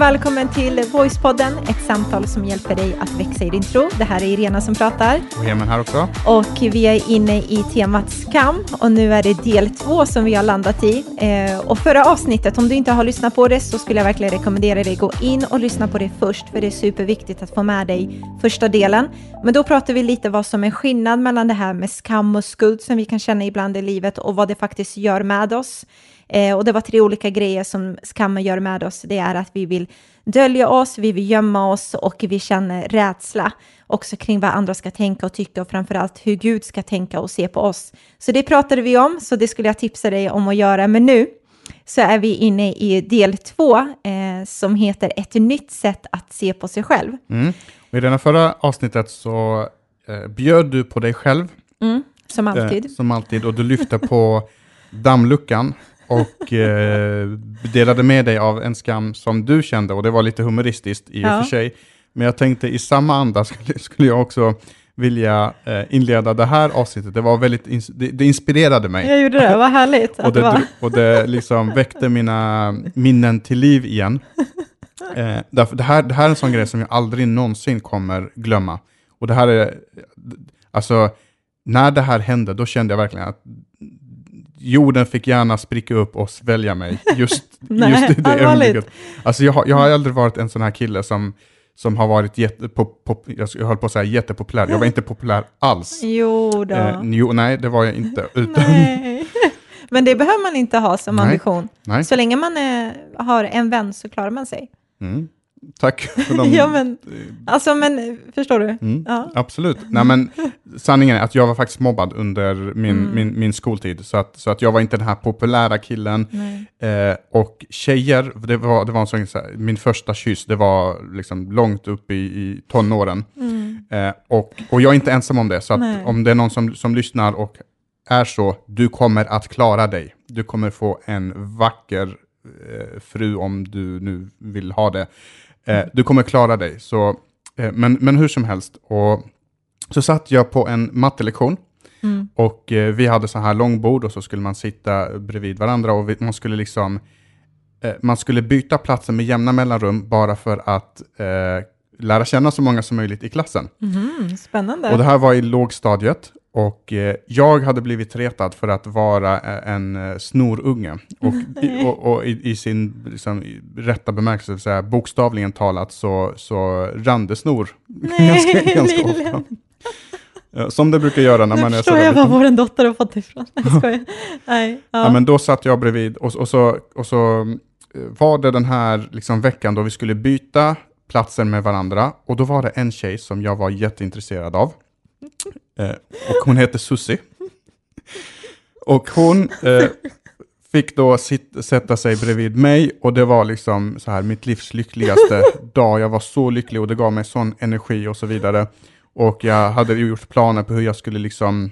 och välkommen till Voicepodden, ett samtal som hjälper dig att växa i din tro. Det här är Irena som pratar. Och Hemen här också. Och vi är inne i temat skam och nu är det del två som vi har landat i. Eh, och förra avsnittet, om du inte har lyssnat på det så skulle jag verkligen rekommendera dig att gå in och lyssna på det först, för det är superviktigt att få med dig första delen. Men då pratar vi lite vad som är skillnad mellan det här med skam och skuld som vi kan känna ibland i livet och vad det faktiskt gör med oss. Eh, och det var tre olika grejer som skammen gör med oss. Det är att vi vill dölja oss, vi vill gömma oss och vi känner rädsla också kring vad andra ska tänka och tycka och framförallt hur Gud ska tänka och se på oss. Så det pratade vi om, så det skulle jag tipsa dig om att göra. Men nu så är vi inne i del två eh, som heter ett nytt sätt att se på sig själv. Mm. I det förra avsnittet så eh, bjöd du på dig själv. Mm, som alltid. Eh, som alltid, och du lyfte på dammluckan och eh, delade med dig av en skam som du kände och det var lite humoristiskt i och för sig. Men jag tänkte i samma anda skulle, skulle jag också vilja eh, inleda det här avsnittet. Det var väldigt, ins det, det, inspirerade mig. Jag gjorde det, vad härligt och, det, det och det liksom väckte mina minnen till liv igen. Eh, därför, det, här, det här är en sån grej som jag aldrig någonsin kommer glömma. Och det här är, alltså, när det här hände, då kände jag verkligen att jorden fick gärna spricka upp och svälja mig. Just, Nej, just i det ögonblicket. Alltså jag, har, jag har aldrig varit en sån här kille som, som har varit jätte, pop, pop, jag höll på att säga jättepopulär. Jag var inte populär alls. Jo då. Eh, jo, nej, det var jag inte. Utan... Men det behöver man inte ha som ambition. Nej. Så länge man är, har en vän så klarar man sig. Mm. Tack för de... ja, men, alltså, men förstår du? Mm, ja. Absolut. Nej, men, sanningen är att jag var faktiskt mobbad under min, mm. min, min skoltid, så att, så att jag var inte den här populära killen. Eh, och tjejer, det var, det var en sån, så här, min första kyss, det var liksom långt upp i, i tonåren. Mm. Eh, och, och jag är inte ensam om det, så att om det är någon som, som lyssnar och är så, du kommer att klara dig. Du kommer få en vacker eh, fru om du nu vill ha det. Eh, du kommer klara dig. Så, eh, men, men hur som helst. Och, så satt jag på en mattelektion. Mm. Och eh, vi hade så här långbord och så skulle man sitta bredvid varandra och vi, man skulle liksom eh, man skulle byta platser med jämna mellanrum bara för att eh, lära känna så många som möjligt i klassen. Mm, spännande. Och det här var i lågstadiet och eh, jag hade blivit retad för att vara eh, en eh, snorunge. Och, i, och, och i, i, sin liksom, rätta bemärkelse, så här, bokstavligen talat, så, så rann det snor Nej, ganska, ganska ofta. Som det brukar göra när nu man är så Nu jag var vår dotter har fått ifrån. Nej, Nej, ja. ja. men då satt jag bredvid och, och, så, och så eh, var det den här liksom, veckan då vi skulle byta platser med varandra. Och då var det en tjej som jag var jätteintresserad av. Eh, och hon heter Susi. Och hon eh, fick då sit, sätta sig bredvid mig och det var liksom så här mitt livs lyckligaste dag. Jag var så lycklig och det gav mig sån energi och så vidare. Och jag hade gjort planer på hur jag skulle liksom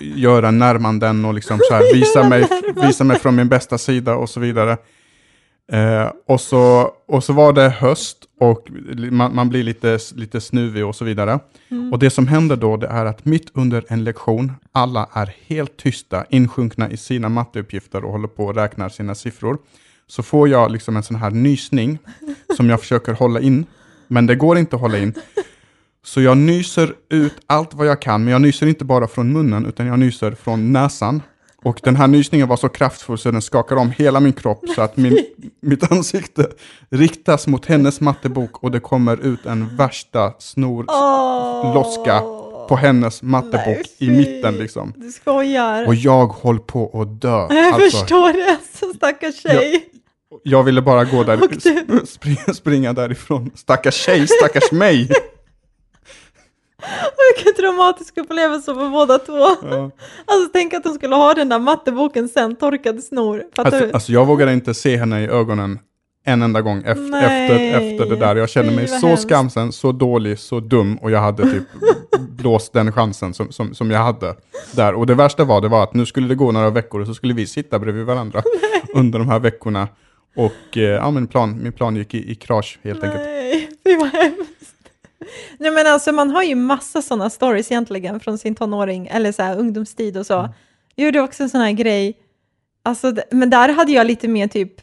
göra närmanden och liksom så här, visa, mig, visa mig från min bästa sida och så vidare. Eh, och, så, och så var det höst och man, man, blir lite, lite snuvig och så vidare. Mm. Och det som händer då det är att mitt under en lektion, alla är helt tysta, insjunkna i sina matteuppgifter och håller på och räknar sina siffror. Så får jag liksom en sån här nysning som jag försöker hålla in, men det går inte att hålla in. Så jag nyser ut allt vad jag kan, men jag nyser inte bara från munnen, utan jag nyser från näsan. Och den här nysningen var så kraftfull så den skakar om hela min kropp så att min, mitt ansikte riktas mot hennes mattebok och det kommer ut en värsta snorloska oh, på hennes mattebok nej, i mitten liksom. Du skojar. Och jag håller på att dö. Jag alltså, förstår det, så stackars tjej. Jag, jag ville bara gå där, springa, springa därifrån. Stackars tjej, stackars mig. Vilken traumatisk upplevelse för båda två. Ja. Alltså tänk att de skulle ha den där matteboken sen, torkad snor. Alltså, alltså, jag vågade inte se henne i ögonen en enda gång efter, efter, efter det där. Jag kände mig så hemskt. skamsen, så dålig, så dum och jag hade typ blåst den chansen som, som, som jag hade där. Och det värsta var, det var att nu skulle det gå några veckor och så skulle vi sitta bredvid varandra Nej. under de här veckorna. Och eh, ja, min, plan, min plan gick i, i krasch helt Nej. enkelt. Nej, fy vad hemskt. Nej men alltså man har ju massa sådana stories egentligen från sin tonåring eller så här, ungdomstid och så. Mm. Jag gjorde också en sån här grej, alltså, men där hade jag lite mer typ,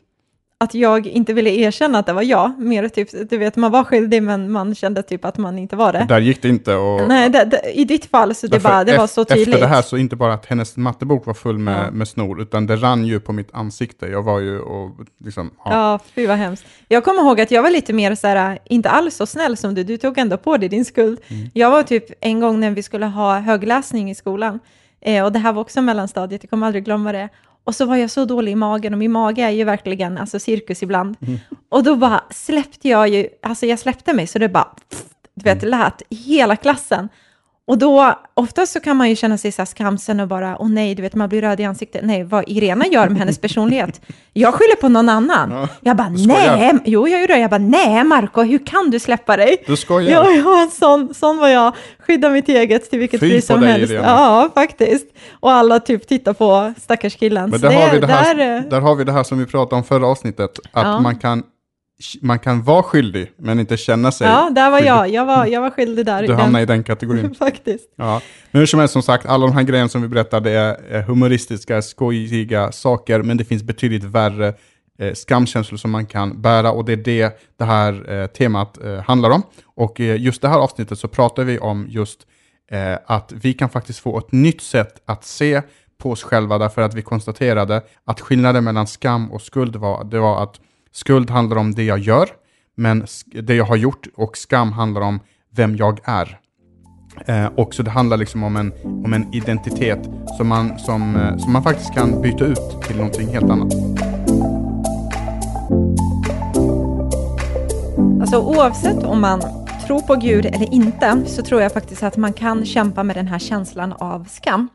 att jag inte ville erkänna att det var jag. Mer typ, du vet, man var skyldig men man kände typ att man inte var det. Där gick det inte och... Nej, det, det, i ditt fall så det, bara, det var så tydligt. Efter det här så inte bara att hennes mattebok var full med, ja. med snor, utan det rann ju på mitt ansikte. Jag var ju och liksom... Ja, ja fy vad hemskt. Jag kommer ihåg att jag var lite mer så här, inte alls så snäll som du, du tog ändå på dig din skuld. Mm. Jag var typ en gång när vi skulle ha högläsning i skolan, eh, och det här var också mellanstadiet, jag kommer aldrig glömma det. Och så var jag så dålig i magen och min mage är ju verkligen alltså cirkus ibland. Mm. Och då bara släppte jag ju, alltså jag släppte mig så det bara, pff, du vet, mm. lät i hela klassen. Och då, oftast så kan man ju känna sig så här skamsen och bara, åh nej, du vet, man blir röd i ansiktet. Nej, vad Irena gör med hennes personlighet. Jag skyller på någon annan. Ja, jag bara, nej, jo, jag gjorde det. Jag bara, nej, Marco, hur kan du släppa dig? Du skojar. Ja, ja sån, sån var jag. Skydda mitt eget till vilket Fy pris som dig, helst. Irena. Ja, faktiskt. Och alla typ tittar på stackars killen. Men där, det, har vi det här, där, där har vi det här som vi pratade om förra avsnittet, att ja. man kan man kan vara skyldig, men inte känna sig Ja, där var skyldig. jag. Jag var, jag var skyldig där. Du hamnar i den kategorin. Faktiskt. Ja. Men hur som helst, som sagt, alla de här grejerna som vi berättade är humoristiska, skojiga saker, men det finns betydligt värre eh, skamkänslor som man kan bära, och det är det det här eh, temat eh, handlar om. Och eh, just det här avsnittet så pratar vi om just eh, att vi kan faktiskt få ett nytt sätt att se på oss själva, därför att vi konstaterade att skillnaden mellan skam och skuld var, det var att Skuld handlar om det jag gör, men det jag har gjort och skam handlar om vem jag är. Eh, och så det handlar liksom om en, om en identitet som man, som, eh, som man faktiskt kan byta ut till någonting helt annat. Alltså oavsett om man tror på Gud eller inte, så tror jag faktiskt att man kan kämpa med den här känslan av skam.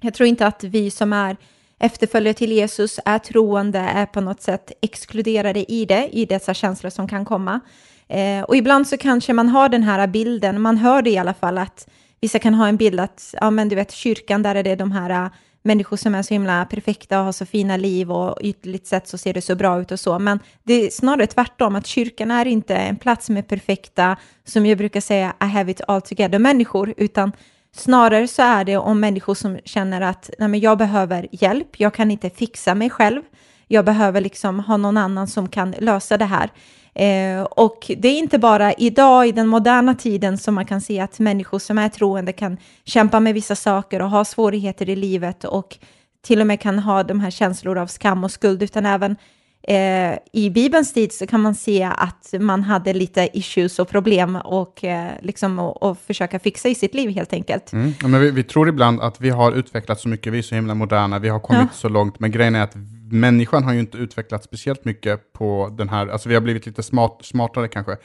Jag tror inte att vi som är efterföljare till Jesus, är troende, är på något sätt exkluderade i det, i dessa känslor som kan komma. Eh, och ibland så kanske man har den här bilden, man hör det i alla fall, att vissa kan ha en bild att, ja men du vet, kyrkan, där är det de här äh, människor som är så himla perfekta och har så fina liv och ytligt sett så ser det så bra ut och så. Men det är snarare tvärtom, att kyrkan är inte en plats med perfekta, som jag brukar säga, I have it all together människor, utan Snarare så är det om människor som känner att Nej, men jag behöver hjälp, jag kan inte fixa mig själv, jag behöver liksom ha någon annan som kan lösa det här. Eh, och det är inte bara idag i den moderna tiden som man kan se att människor som är troende kan kämpa med vissa saker och ha svårigheter i livet och till och med kan ha de här känslor av skam och skuld, utan även eh, i Bibelns tid så kan man se att man hade lite issues och problem och, eh, liksom, och, och, försöka fixa i sitt liv helt enkelt. Mm. Ja, men vi, vi, tror ibland att vi har utvecklat så mycket, vi är så himla moderna, vi har kommit ja. så långt, men grejen är att människan har ju inte utvecklats speciellt mycket på den här, alltså vi har blivit lite smart, smartare kanske,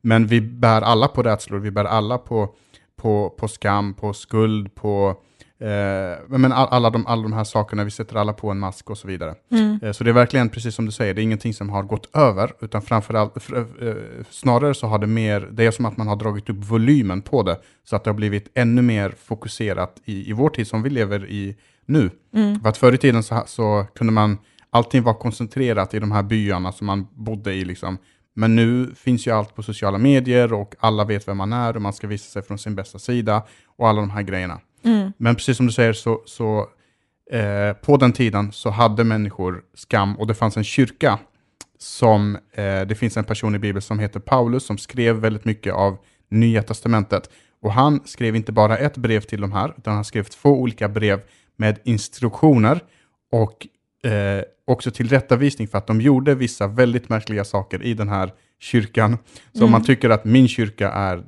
men vi bär alla på rädslor, vi bär alla på, på, på skam, på skuld, på Eh, men all, alla, de, alla de här sakerna, vi sätter alla på en mask och så vidare. Mm. Eh, så det är verkligen, precis som du säger, det är ingenting som har gått över, utan framförallt, för, eh, snarare så har det mer, det är som att man har dragit upp volymen på det, så att det har blivit ännu mer fokuserat i, i vår tid som vi lever i nu. Mm. För att förr i tiden så, så kunde man, allting var koncentrerat i de här byarna som man bodde i liksom. Men nu finns ju allt på sociala medier och alla vet vem man är och man ska visa sig från sin bästa sida och alla de här grejerna. Mm. Men precis som du säger, så, så eh, på den tiden så hade människor skam och det fanns en kyrka som, eh, det finns en person i Bibeln som heter Paulus som skrev väldigt mycket av Nya Testamentet. Och han skrev inte bara ett brev till de här, utan han skrev två olika brev med instruktioner och eh, också tillrättavisning för att de gjorde vissa väldigt märkliga saker i den här kyrkan. Så mm. om man tycker att min kyrka är,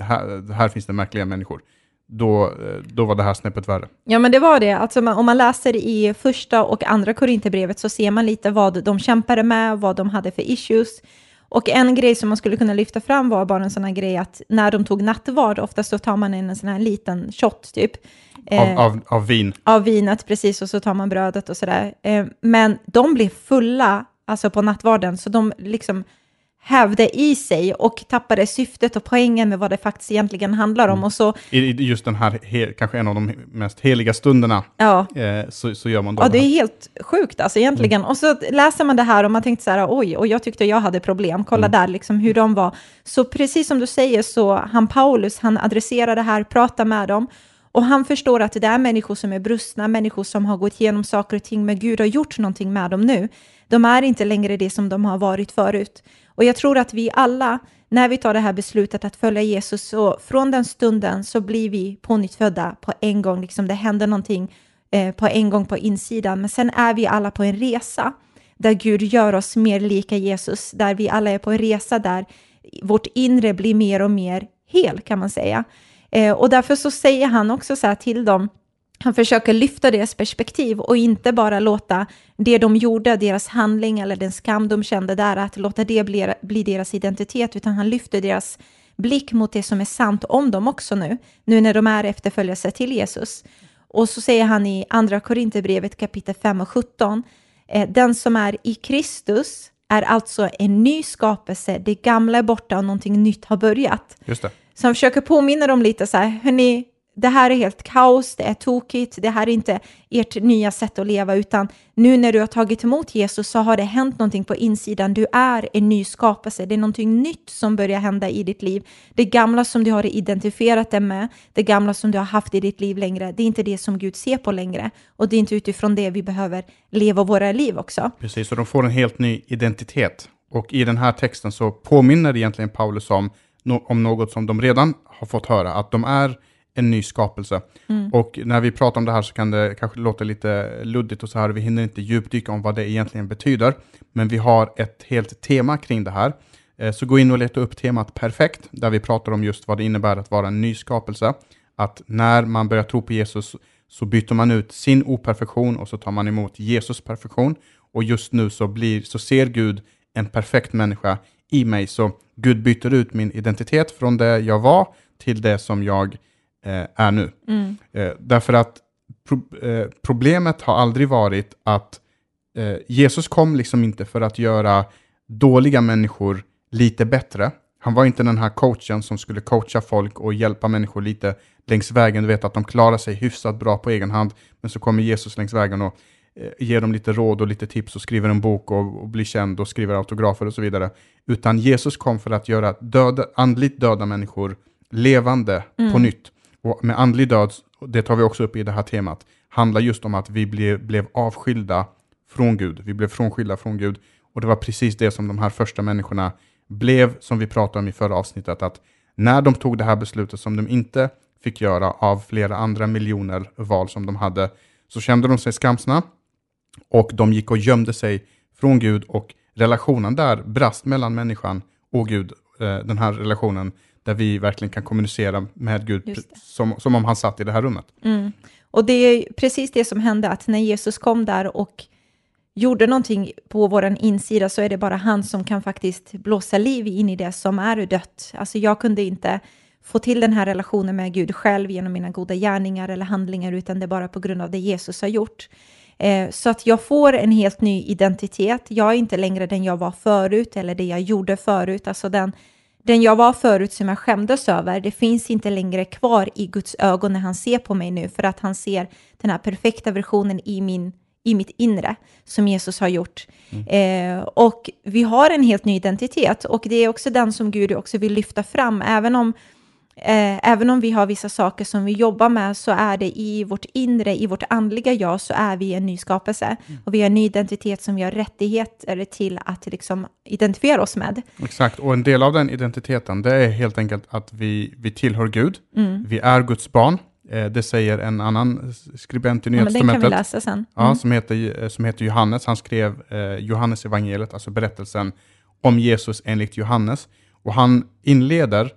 här, här finns det märkliga människor, då, eh, då var det här snäppet värre. Ja, men det var det. Alltså, om man läser i första och andra Korinthierbrevet så ser man lite vad de kämpade med, vad de hade för issues. Och en grej som man skulle kunna lyfta fram var bara en sån här grej att när de tog nattvard, oftast så tar man en sån här liten shot typ. Av, eh, av, av vin? Av vinet, precis, och så tar man brödet och sådär. Eh, men de blev fulla, alltså på nattvarden, så de liksom hävde i sig och tappade syftet och poängen med vad det faktiskt egentligen handlar om. Mm. Och så, I just den här, kanske en av de mest heliga stunderna, ja. eh, så, så gör man då Ja, det, är helt sjukt alltså egentligen. Mm. Och så läser man det här och man tänkte så här, oj, och jag tyckte jag hade problem, kolla mm. där liksom hur de var. Så precis som du säger så, han Paulus, han adresserar det här, pratar med dem, Och han förstår att det är människor som är brustna, människor som har gått igenom saker och ting, men Gud har gjort någonting med dem nu. De är inte längre det som de har varit förut. Och jag tror att vi alla, när vi tar det här beslutet att följa Jesus, så från den stunden så blir vi pånyttfödda på en gång. Liksom det händer någonting eh, på en gång på insidan, men sen är vi alla på en resa där Gud gör oss mer lika Jesus, där vi alla är på en resa där vårt inre blir mer och mer hel, kan man säga. Eh, och därför så säger han också så här till dem, han försöker lyfta deras perspektiv och inte bara låta det de gjorde, deras handling eller den skam de kände där, att låta det bli, bli deras identitet, utan han lyfter deras blick mot det som är sant om dem också nu, nu när de är efterföljelse till Jesus. Och så säger han i Andra Korinthierbrevet kapitel 5 och 17, eh, den som är i Kristus är alltså en ny skapelse, det gamla är borta och någonting nytt har börjat. Just det. Så han försöker påminna dem lite så här, hörni, det här är helt kaos, det är tokigt, det här är inte ert nya sätt att leva, utan nu när du har tagit emot Jesus så har det hänt någonting på insidan. Du är en ny skapelse, det är någonting nytt som börjar hända i ditt liv. Det gamla som du har identifierat dig med, det gamla som du har haft i ditt liv längre, det är inte det som Gud ser på längre. Och det är inte utifrån det vi behöver leva våra liv också. Precis, och de får en helt ny identitet. Och i den här texten så påminner egentligen Paulus om, om något som de redan har fått höra, att de är en ny skapelse. Mm. Och när vi pratar om det här så kan det kanske låta lite luddigt och så här, vi hinner inte djupdyka om vad det egentligen betyder, men vi har ett helt tema kring det här. Eh, så gå in och leta upp temat perfekt, där vi pratar om just vad det innebär att vara en ny skapelse. Att när man börjar tro på Jesus så byter man ut sin operfektion och så tar man emot Jesus perfektion. Och just nu så, blir, så ser Gud en perfekt människa i mig. Så Gud byter ut min identitet från det jag var till det som jag är nu. Mm. Eh, därför att pro eh, problemet har aldrig varit att eh, Jesus kom liksom inte för att göra dåliga människor lite bättre. Han var inte den här coachen som skulle coacha folk och hjälpa människor lite längs vägen. Du vet att de klarar sig hyfsat bra på egen hand, men så kommer Jesus längs vägen och eh, ger dem lite råd och lite tips och skriver en bok och, och blir känd och skriver autografer och så vidare. Utan Jesus kom för att göra döda, andligt döda människor levande mm. på nytt. Och med andlig död, det tar vi också upp i det här temat, handlar just om att vi blev, blev avskilda från Gud. Vi blev frånskilda från Gud. Och det var precis det som de här första människorna blev, som vi pratade om i förra avsnittet, att när de tog det här beslutet som de inte fick göra av flera andra miljoner val som de hade, så kände de sig skamsna och de gick och gömde sig från Gud och relationen där brast mellan människan och Gud, eh, den här relationen där vi verkligen kan kommunicera med Gud som, som om han satt i det här rummet. Mm. Och det är precis det som hände, att när Jesus kom där och gjorde någonting på vår insida så är det bara han som kan faktiskt blåsa liv in i det som är dött. Alltså jag kunde inte få till den här relationen med Gud själv genom mina goda gärningar eller handlingar, utan det är bara på grund av det Jesus har gjort. Eh, så att jag får en helt ny identitet. Jag är inte längre den jag var förut eller det jag gjorde förut. Alltså den den jag var förut som jag skämdes över, det finns inte längre kvar i Guds ögon när han ser på mig nu, för att han ser den här perfekta versionen i, min, i mitt inre som Jesus har gjort. Mm. Eh, och vi har en helt ny identitet och det är också den som Gud också vill lyfta fram, även om Eh, även om vi har vissa saker som vi jobbar med så är det i vårt inre, i vårt andliga jag, så är vi en ny skapelse. Mm. Och vi har en ny identitet som vi har rättigheter till att liksom identifiera oss med. Exakt, och en del av den identiteten det är helt enkelt att vi, vi tillhör Gud. Mm. Vi är Guds barn. Eh, det säger en annan skribent i Nya ja, Testamentet. Den kan vi läsa sen. Mm. Ja, som, heter, eh, som heter Johannes. Han skrev eh, Johannes evangeliet, alltså berättelsen om Jesus enligt Johannes. Och han inleder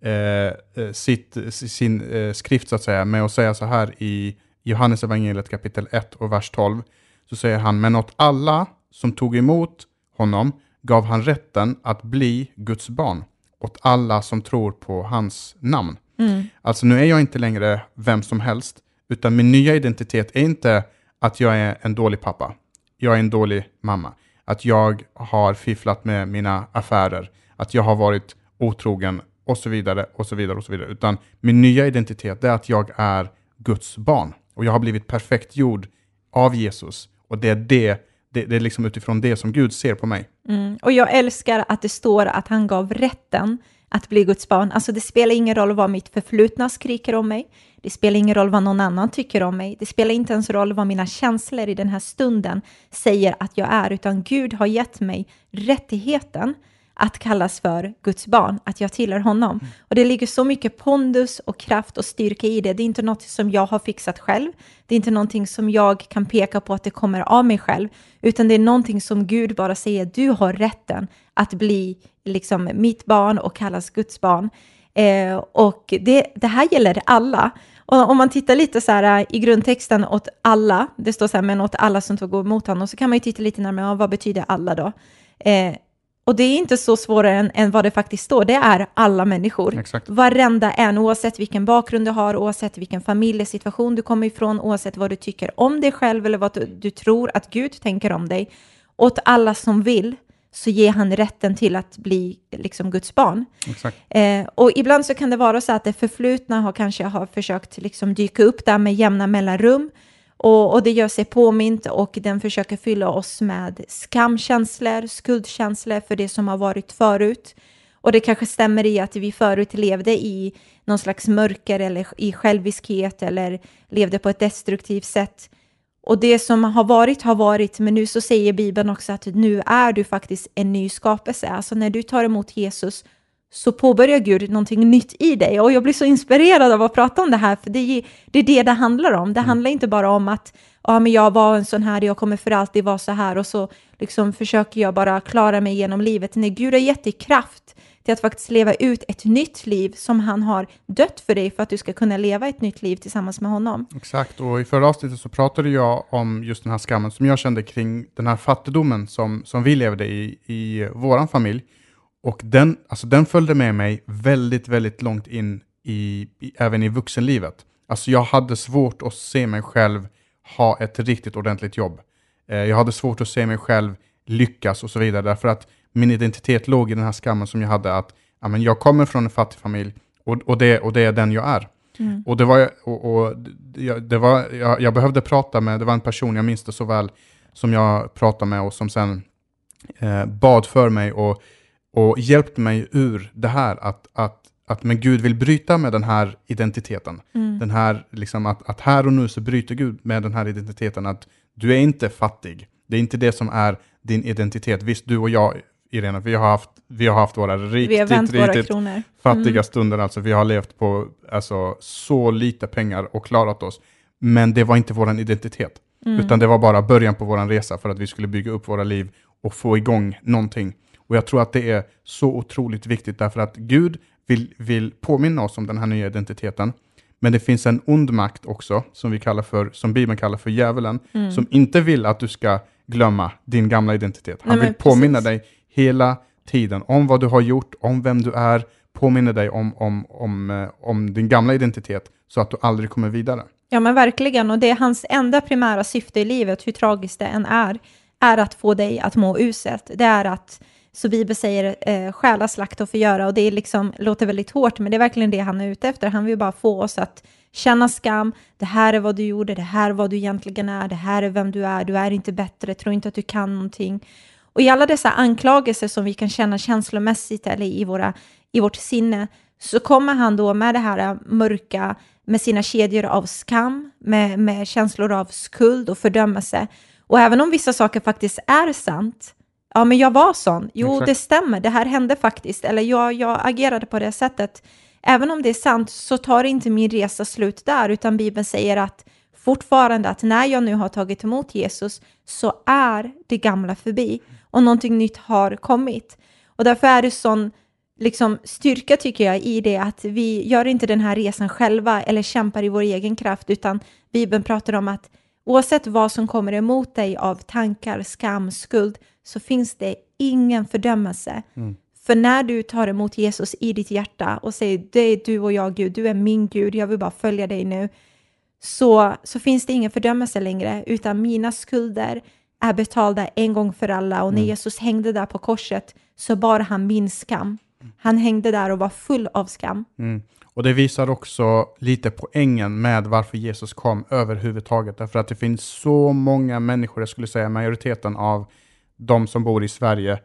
Eh, eh, sitt, sin eh, skrift så att säga med att säga så här i Johannes evangeliet kapitel 1 och vers 12. Så säger han, men åt alla som tog emot honom gav han rätten att bli Guds barn. Åt alla som tror på hans namn. Mm. Alltså nu är jag inte längre vem som helst, utan min nya identitet är inte att jag är en dålig pappa. Jag är en dålig mamma. Att jag har fifflat med mina affärer. Att jag har varit otrogen och så vidare och så vidare och så vidare. Utan min nya identitet är att jag är Guds barn och jag har blivit perfekt gjord av Jesus och det är det det, det, är liksom utifrån det som Gud ser på mig. Mm. Och jag älskar att det står att han gav rätten att bli Guds barn. Alltså det spelar ingen roll vad mitt förflutna skriker om mig. Det spelar ingen roll vad någon annan tycker om mig. Det spelar inte ens roll vad mina känslor i den här stunden säger att jag är, utan Gud har gett mig rättigheten att kallas för Guds barn, att jag tillhör honom. Mm. Och det ligger så mycket pondus och kraft och styrka i det. Det är inte något som jag har fixat själv. Det är inte någonting som jag kan peka på att det kommer av mig själv, utan det är någonting som Gud bara säger, du har rätten att bli liksom mitt barn och kallas Guds barn. Eh, och det, det här gäller alla. Och om man tittar lite så här äh, i grundtexten åt alla, det står så här, men åt alla som tog emot honom, så kan man ju titta lite närmare, vad betyder alla då? Eh, och det är inte så svårare än, än, vad det faktiskt står, det är alla människor. Exakt. Varenda en, oavsett vilken bakgrund du har, oavsett vilken familjesituation du kommer ifrån, oavsett vad du tycker om dig själv eller vad du, du tror att Gud tänker om dig. Åt alla som vill, så ger han rätten till att bli liksom Guds barn. Eh, och ibland så kan det vara så att det förflutna har kanske har försökt liksom dyka upp där med jämna mellanrum och, och det gör sig påmint och den försöker fylla oss med skamkänslor, skuldkänslor för det som har varit förut. Och det kanske stämmer i att vi förut levde i någon slags mörker eller i själviskhet eller levde på ett destruktivt sätt. Och det som har varit har varit, men nu så säger Bibeln också att nu är du faktiskt en ny skapelse. Alltså när du tar emot Jesus så påbörjar Gud någonting nytt i dig. Och jag blir så inspirerad av att prata om det här, för det är det är det, det handlar om. Det mm. handlar inte bara om att ja, men jag var en sån här, jag kommer för alltid vara så här och så liksom försöker jag bara klara mig genom livet. Nej, Gud har gett dig kraft till att faktiskt leva ut ett nytt liv som han har dött för dig för att du ska kunna leva ett nytt liv tillsammans med honom. Exakt, och i förra avsnittet så pratade jag om just den här skammen som jag kände kring den här fattigdomen som, som vi levde i i vår familj. Och den, alltså den följde med mig väldigt, väldigt långt in i, i, även i vuxenlivet. Alltså jag hade svårt att se mig själv ha ett riktigt ordentligt jobb. Eh, jag hade svårt att se mig själv lyckas och så vidare, därför att min identitet låg i den här skammen som jag hade att ja, men jag kommer från en fattig familj och, och, det, och det är den jag är. Mm. Och det var, och, och det var jag, jag, behövde prata med, det var en person, jag minns det så väl, som jag pratade med och som sen eh, bad för mig och, och hjälpte mig ur det här att, att, att men Gud vill bryta med den här identiteten. Mm. Den här, liksom att, att här och nu så bryter Gud med den här identiteten att du är inte fattig. Det är inte det som är din identitet. Visst, du och jag Irene, vi har haft, vi har haft våra riktigt, riktigt mm. fattiga stunder. Alltså, vi har levt på alltså, så lite pengar och klarat oss. Men det var inte vår identitet, mm. utan det var bara början på vår resa för att vi skulle bygga upp våra liv och få igång någonting. Och jag tror att det är så otroligt viktigt därför att Gud vill, vill påminna oss om den här nya identiteten. Men det finns en ond makt också, som, vi kallar för, som Bibeln kallar för djävulen, mm. som inte vill att du ska glömma din gamla identitet. Han Nej, vill påminna precis. dig hela tiden om vad du har gjort, om vem du är, påminner dig om, om, om, eh, om din gamla identitet så att du aldrig kommer vidare. Ja, men verkligen. Och det är hans enda primära syfte i livet, hur tragiskt det än är, är att få dig att må uselt. Det är att, så Bibeln säger, eh, stjäla, slakta och förgöra. Och det är liksom, låter väldigt hårt, men det är verkligen det han är ute efter. Han vill bara få oss att känna skam. Det här är vad du gjorde, det här är vad du egentligen är, det här är vem du är, du är inte bättre, tro inte att du kan någonting. Och i alla dessa anklagelser som vi kan känna känslomässigt eller i, våra, i vårt sinne, så kommer han då med det här eh, mörka, med sina kedjor av skam, med, med känslor av skuld och fördömelse. Och även om vissa saker faktiskt är sant, ja men jag var sån, jo Exakt. det stämmer, det här hände faktiskt, eller jag, jag agerade på det sättet. Även om det är sant så tar inte min resa slut där, utan Bibeln säger att fortfarande att när jag nu har tagit emot Jesus så är det gamla förbi och någonting nytt har kommit. Och därför är det sån liksom, styrka tycker jag i det att vi gör inte den här resan själva eller kämpar i vår egen kraft, utan Bibeln pratar om att oavsett vad som kommer emot dig av tankar, skam, skuld, så finns det ingen fördömelse. Mm. För när du tar emot Jesus i ditt hjärta och säger det är du och jag Gud, du är min Gud, jag vill bara följa dig nu, så, så finns det ingen fördömelse längre, utan mina skulder, är betalda en gång för alla och när mm. Jesus hängde där på korset så bar han min skam. Han hängde där och var full av skam. Mm. Och det visar också lite poängen med varför Jesus kom överhuvudtaget. Därför att det finns så många människor, jag skulle säga majoriteten av de som bor i Sverige,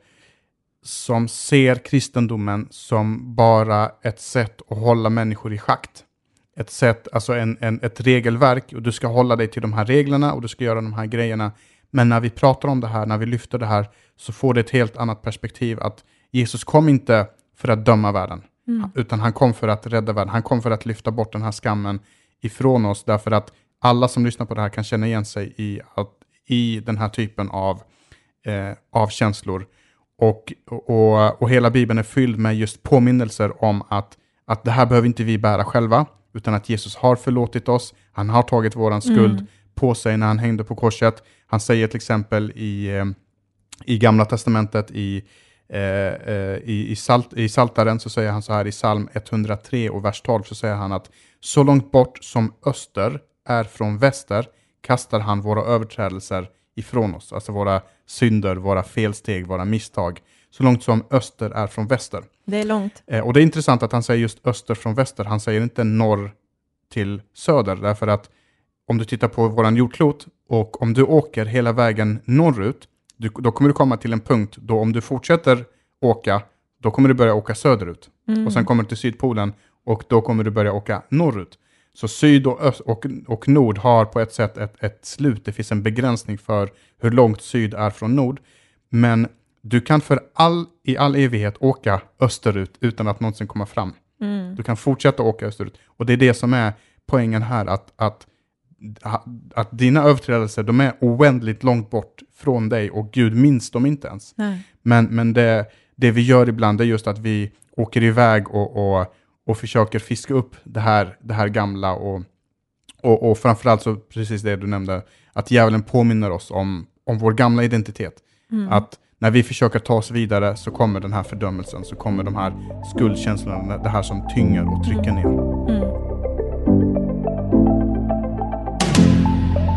som ser kristendomen som bara ett sätt att hålla människor i schakt. Ett sätt, alltså en, en, ett regelverk och du ska hålla dig till de här reglerna och du ska göra de här grejerna. Men när vi pratar om det här, när vi lyfter det här, så får det ett helt annat perspektiv. Att Jesus kom inte för att döma världen, mm. utan han kom för att rädda världen. Han kom för att lyfta bort den här skammen ifrån oss, därför att alla som lyssnar på det här kan känna igen sig i, att, i den här typen av, eh, av känslor. Och, och, och hela Bibeln är fylld med just påminnelser om att, att det här behöver inte vi bära själva, utan att Jesus har förlåtit oss, han har tagit våran skuld mm. på sig när han hängde på korset. Han säger till exempel i, eh, i Gamla Testamentet, i, i, i, salt, i Saltaren, så säger han så här i psalm 103 och vers 12, så säger han att så långt bort som öster är från väster kastar han våra överträdelser ifrån oss, alltså våra synder, våra felsteg, våra misstag, så långt som öster är från väster. Det är långt. Eh, och det är intressant att han säger just öster från väster, han säger inte norr till söder, därför att om du tittar på våran jordklot och om du åker hela vägen norrut, du, då kommer du komma till en punkt då om du fortsätter åka, då kommer du börja åka söderut. Mm. Och sen kommer du till Sydpolen och då kommer du börja åka norrut. Så syd och, öst och, och nord har på ett sätt ett, ett slut. Det finns en begränsning för hur långt syd är från nord. Men du kan för all, i all evighet åka österut utan att någonsin komma fram. Mm. Du kan fortsätta åka österut. Och det är det som är poängen här, att, att, att dina överträdelser, de är oändligt långt bort från dig och Gud minns dem inte ens. Nej. Men, men det, det vi gör ibland är just att vi åker iväg och, och och försöker fiska upp det här, det här gamla och, och, och framförallt så precis det du nämnde, att djävulen påminner oss om, om vår gamla identitet. Mm. Att när vi försöker ta oss vidare så kommer den här fördömelsen, så kommer de här skuldkänslorna, det här som tynger och trycker ner. Mm.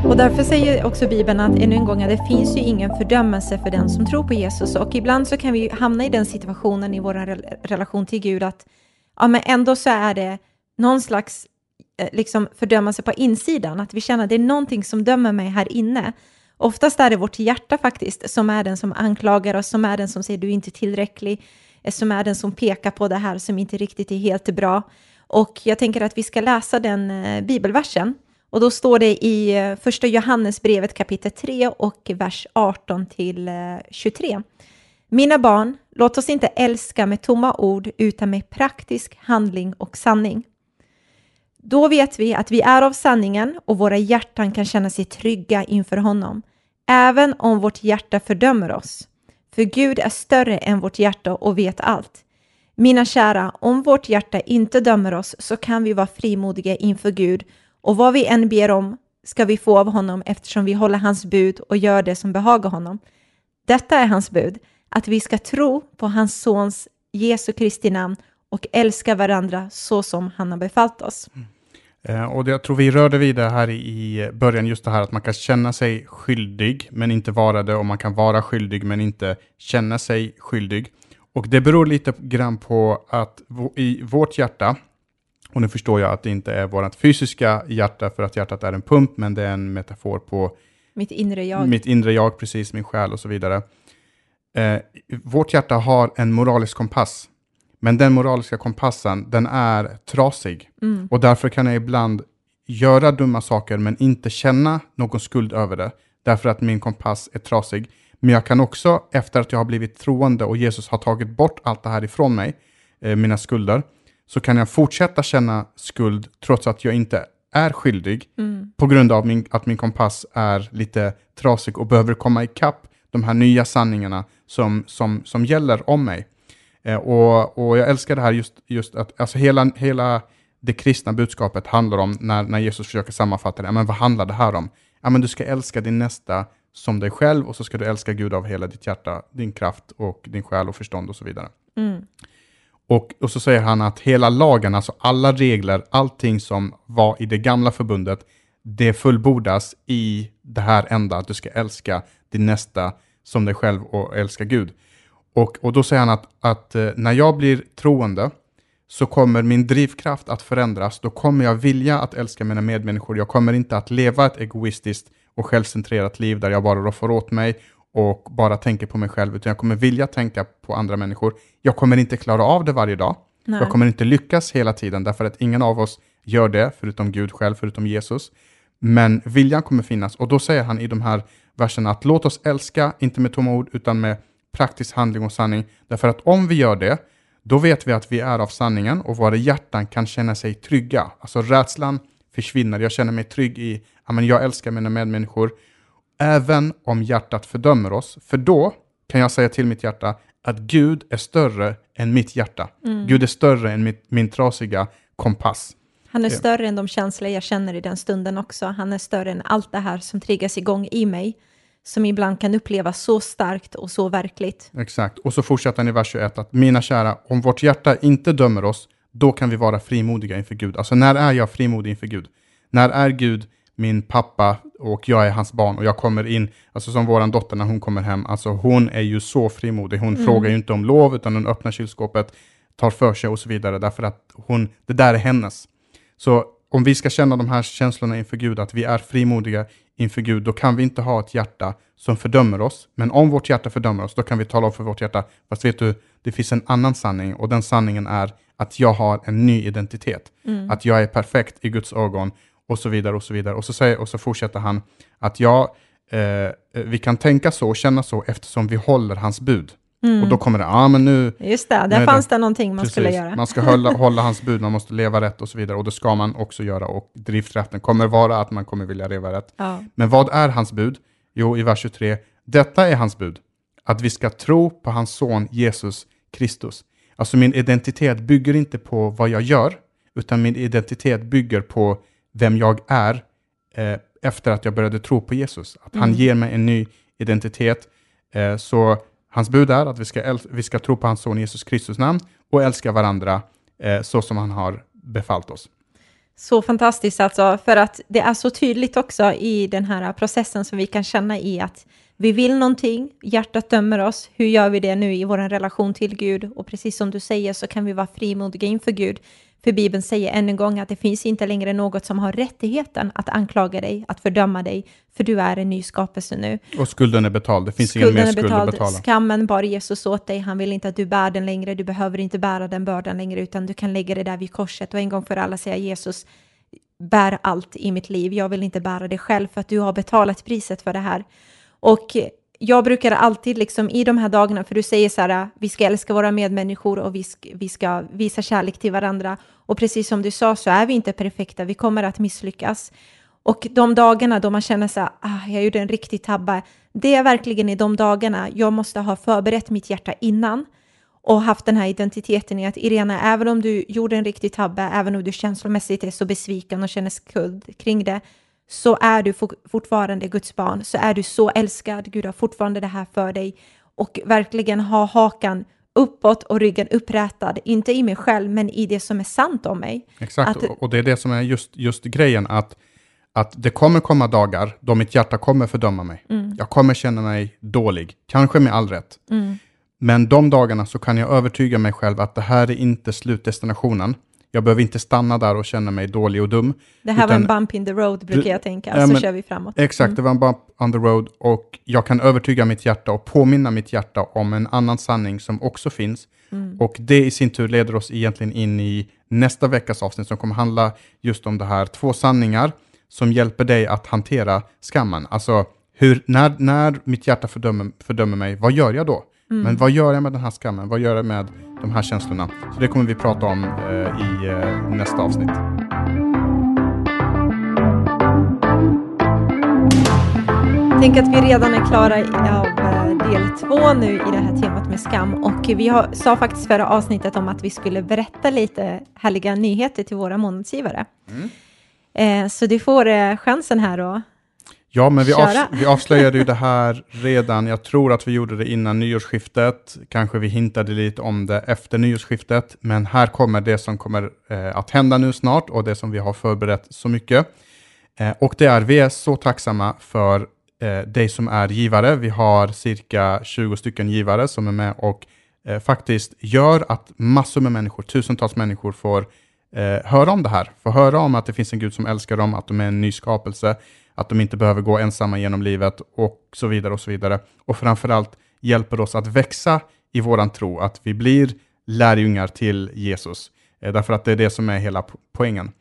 Och därför säger också Bibeln att ännu en gång att det finns ju ingen fördömelse för den som tror på Jesus. Och ibland så kan vi hamna i den situationen i vår relation till Gud att ja, men ändå så är det någon slags eh, liksom fördömelse på insidan, att vi känner att det är någonting som dömer mig här inne. Oftast är det vårt hjärta faktiskt som är den som anklagar oss, som är den som säger du är inte tillräcklig, eh, som är den som pekar på det här som inte riktigt är helt bra. Och jag tänker att vi ska läsa den eh, bibelversen. Och då står det i eh, första Johannesbrevet kapitel 3 och vers 18 till eh, 23. Mina barn, låt oss inte älska med tomma ord utan med praktisk handling och sanning. Då vet vi att vi är av sanningen och våra hjärtan kan känna sig trygga inför honom, även om vårt hjärta fördömer oss. För Gud är större än vårt hjärta och vet allt. Mina kära, om vårt hjärta inte dömer oss så kan vi vara frimodiga inför Gud och vad vi än ber om ska vi få av honom eftersom vi håller hans bud och gör det som behagar honom. Detta är hans bud, att vi ska tro på hans sons Jesu Kristi namn och älska varandra så som han har befallt oss. Mm. Eh, och jag tror vi rörde vid det här i början, just det här att man kan känna sig skyldig men inte vara det och man kan vara skyldig men inte känna sig skyldig. Och det beror lite grann på att i vårt hjärta, och nu förstår jag att det inte är vårt fysiska hjärta för att hjärtat är en pump, men det är en metafor på mitt inre jag. Mitt inre jag, precis, min själ och så vidare. Eh, vårt hjärta har en moralisk kompass, men den moraliska kompassen, den är trasig. Mm. Och därför kan jag ibland göra dumma saker, men inte känna någon skuld över det, därför att min kompass är trasig. Men jag kan också, efter att jag har blivit troende och Jesus har tagit bort allt det här ifrån mig, eh, mina skulder, så kan jag fortsätta känna skuld trots att jag inte är skyldig mm. på grund av min, att min kompass är lite trasig och behöver komma ikapp de här nya sanningarna som, som, som gäller om mig. Eh, och, och jag älskar det här just, just att alltså hela, hela det kristna budskapet handlar om, när, när Jesus försöker sammanfatta det, men vad handlar det här om? Ja, men du ska älska din nästa som dig själv och så ska du älska Gud av hela ditt hjärta, din kraft och din själ och förstånd och så vidare. Mm. Och, och så säger han att hela lagen, alltså alla regler, allting som var i det gamla förbundet, det fullbordas i det här enda, att du ska älska din nästa som dig själv och älska Gud. Och, och då säger han att, att eh, när jag blir troende så kommer min drivkraft att förändras. Då kommer jag vilja att älska mina medmänniskor. Jag kommer inte att leva ett egoistiskt och självcentrerat liv där jag bara roffar åt mig och bara tänker på mig själv, utan jag kommer vilja tänka på andra människor. Jag kommer inte klara av det varje dag. Nej. Jag kommer inte lyckas hela tiden, därför att ingen av oss gör det, förutom Gud själv, förutom Jesus. Men viljan kommer finnas, och då säger han i de här verserna att låt oss älska, inte med tomma ord, utan med praktisk handling och sanning. Därför att om vi gör det, då vet vi att vi är av sanningen och våra hjärtan kan känna sig trygga. Alltså rädslan försvinner. Jag känner mig trygg i att jag älskar mina medmänniskor. Även om hjärtat fördömer oss. För då kan jag säga till mitt hjärta att Gud är större än mitt hjärta. Mm. Gud är större än mitt, min trasiga kompass. Han är större än de känslor jag känner i den stunden också. Han är större än allt det här som triggas igång i mig, som ibland kan upplevas så starkt och så verkligt. Exakt. Och så fortsätter han i vers 21 att mina kära, om vårt hjärta inte dömer oss, då kan vi vara frimodiga inför Gud. Alltså när är jag frimodig inför Gud? När är Gud min pappa och jag är hans barn och jag kommer in, alltså som våran dotter när hon kommer hem, alltså hon är ju så frimodig. Hon frågar ju inte om lov utan hon öppnar kylskåpet, tar för sig och så vidare därför att hon, det där är hennes. Så om vi ska känna de här känslorna inför Gud, att vi är frimodiga inför Gud, då kan vi inte ha ett hjärta som fördömer oss. Men om vårt hjärta fördömer oss, då kan vi tala om för vårt hjärta, fast vet du, det finns en annan sanning och den sanningen är att jag har en ny identitet. Att jag är perfekt i Guds ögon och så vidare och så vidare. Och så, säger, och så fortsätter han att jag, eh, vi kan tänka så och känna så eftersom vi håller hans bud. Och då kommer det, ja men nu, Just det, där fanns det- det någonting man skulle göra. man ska hålla, hålla hans bud, man måste leva rätt och så vidare. Och det ska man också göra. Och drifträtten kommer vara att man kommer vilja leva rätt. Ja. Men vad är hans bud? Jo, i vers 23, detta är hans bud. Att vi ska tro på hans son Jesus Kristus. Alltså min identitet bygger inte på vad jag gör, utan min identitet bygger på vem jag är eh, efter att jag började tro på Jesus. Att han ger mig en ny identitet. Eh, så hans bud är att vi ska, vi ska tro på hans son Jesus Kristus namn och älska varandra eh, så som han har befallt oss. Så fantastiskt alltså, för att det är så tydligt också i den här processen som vi kan känna i att vi vill någonting, hjärtat dömer oss, hur gör vi det nu i vår relation till Gud? Och precis som du säger så kan vi vara frimodiga inför Gud. För Bibeln säger än en gång att det finns inte längre något som har rättigheten att anklaga dig, att fördöma dig, för du är en ny skapelse nu. Och skulden är betald, det finns ingen mer skuld att betala. Skammen bar Jesus åt dig. Han vill inte att du bär den längre. Du behöver inte bära den bördan längre, utan du kan lägga det där vid korset och en gång för alla säga Jesus, bär allt i mitt liv. Jag vill inte bära det själv för att du har betalat priset för det här. Och jag brukar alltid liksom i de här dagarna, för du säger så här, äh, vi ska älska våra medmänniskor och vi ska, vi ska visa kärlek till varandra. Och precis som du sa så är vi inte perfekta, vi kommer att misslyckas. Och de dagarna då man känner så här, ah, jag gjorde en riktig tabbe, det är verkligen i de dagarna jag måste ha förberett mitt hjärta innan och haft den här identiteten i att Irena, även om du gjorde en riktig tabbe, även om du känslomässigt är så besviken och känner skuld kring det, så är du for- fortfarande Guds barn, så är du så älskad, Gud har fortfarande det här för dig och verkligen ha hakan uppåt och ryggen upprätad, inte i mig själv, men i det som är sant om mig. Exakt, Att- och- det är det som är just, just grejen, att, att det kommer komma dagar då mitt hjärta kommer fördöma mig. Jag kommer känna mig dålig, kanske med all rätt. Men de dagarna så kan jag övertyga mig själv att det här är inte slutdestinationen. Jag behöver inte stanna där och känna mig dålig och dum. Det här var en Utan- bump in the road, brukar jag tänka, så men- kör vi framåt. Exakt, det var en bump on the road och jag kan övertyga mitt hjärta och påminna mitt hjärta om en annan sanning som också finns. Och det i sin tur leder oss egentligen in i nästa veckas avsnitt som kommer handla just om det här. Två sanningar som hjälper dig att hantera skammen. Alltså, hur, när, när mitt hjärta fördömer, fördömer mig, vad gör jag då? Men vad gör jag med den här skammen? Vad gör jag med de här känslorna? Så det kommer vi prata om eh, i eh, nästa avsnitt. Tänk att vi redan är klara av eh, del två nu i det här temat med skam och vi har, sa faktiskt förra avsnittet om att vi skulle berätta lite härliga nyheter till våra månadsgivare. Eh, så du får chansen här då. Ja, men vi, avs- vi avslöjade ju det här redan. Jag tror att vi gjorde det innan nyårsskiftet. Kanske vi hintade lite om det efter nyårsskiftet. Men här kommer det som kommer eh, att hända nu snart och det som vi har förberett så mycket. Eh, och det är, vi är så tacksamma för eh, dig som är givare. Vi har cirka 20 stycken givare som är med och eh, faktiskt gör att massor med människor, tusentals människor får eh, höra om det här. Får höra om att det finns en Gud som älskar dem, att de är en ny skapelse, att de inte behöver gå ensamma genom livet och så vidare och så vidare. Och framförallt hjälper oss att växa i våran tro, att vi blir lärjungar till Jesus. Eh, därför att det är det som är hela poängen.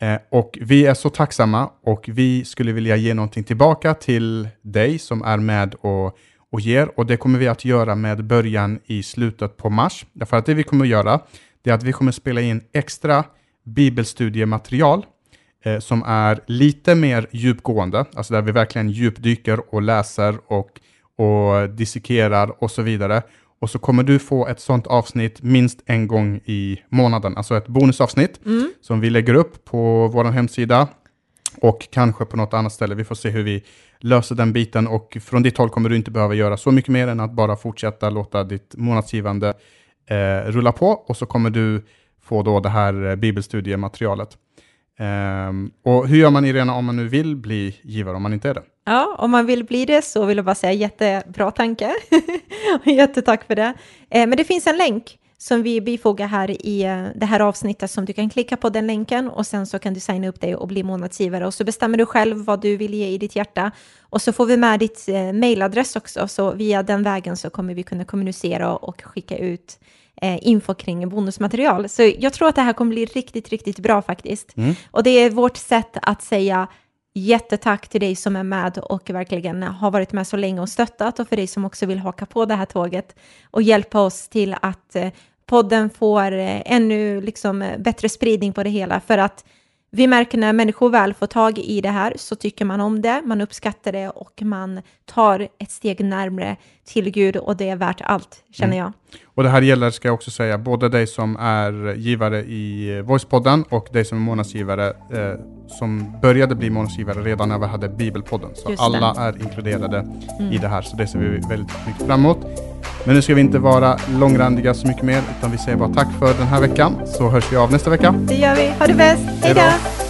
Eh, och vi är så tacksamma och vi skulle vilja ge någonting tillbaka till dig som är med och, och ger. Och det kommer vi att göra med början i slutet på mars. Därför att det vi kommer att göra, det är att vi kommer att spela in extra bibelstudiematerial eh, som är lite mer djupgående, alltså där vi verkligen djupdyker och läser och, och dissekerar och så vidare. Och så kommer du få ett sånt avsnitt minst en gång i månaden, alltså ett bonusavsnitt mm. som vi lägger upp på vår hemsida och kanske på något annat ställe. Vi får se hur vi löser den biten och från ditt håll kommer du inte behöva göra så mycket mer än att bara fortsätta låta ditt månadsgivande eh, rulla på och så kommer du få då det här eh, bibelstudiematerialet. Um, och hur gör man Irena om man nu vill bli givare, om man inte är det? Ja, om man vill bli det så vill jag bara säga jättebra tanke. Jättetack för det. Eh, men det finns en länk som vi bifogar här i eh, det här avsnittet som du kan klicka på den länken och sen så kan du signa upp dig och bli månadsgivare och så bestämmer du själv vad du vill ge i ditt hjärta och så får vi med ditt eh, mailadress också så via den vägen så kommer vi kunna kommunicera och skicka ut info kring bonusmaterial. Så jag tror att det här kommer bli riktigt, riktigt bra faktiskt. Mm. Och det är vårt sätt att säga jättetack till dig som är med och verkligen har varit med så länge och stöttat och för dig som också vill haka på det här tåget och hjälpa oss till att eh, podden får eh, ännu liksom bättre spridning på det hela för att vi märker när människor väl får tag i det här så tycker man om det, man uppskattar det och man tar ett steg närmre till Gud och det är värt allt, känner mm. Och det här gäller, ska jag också säga, både dig som är givare i Voicepodden och dig som är månadsgivare eh, som började bli månadsgivare redan när vi hade Bibelpodden. Så Just alla det. är inkluderade mm. i det här, så det ser vi väldigt mycket fram emot. Men nu ska vi inte vara långrandiga så mycket mer, utan vi säger bara tack för den här veckan, så hörs vi av nästa vecka. Det gör vi. Ha det bäst. Hej då!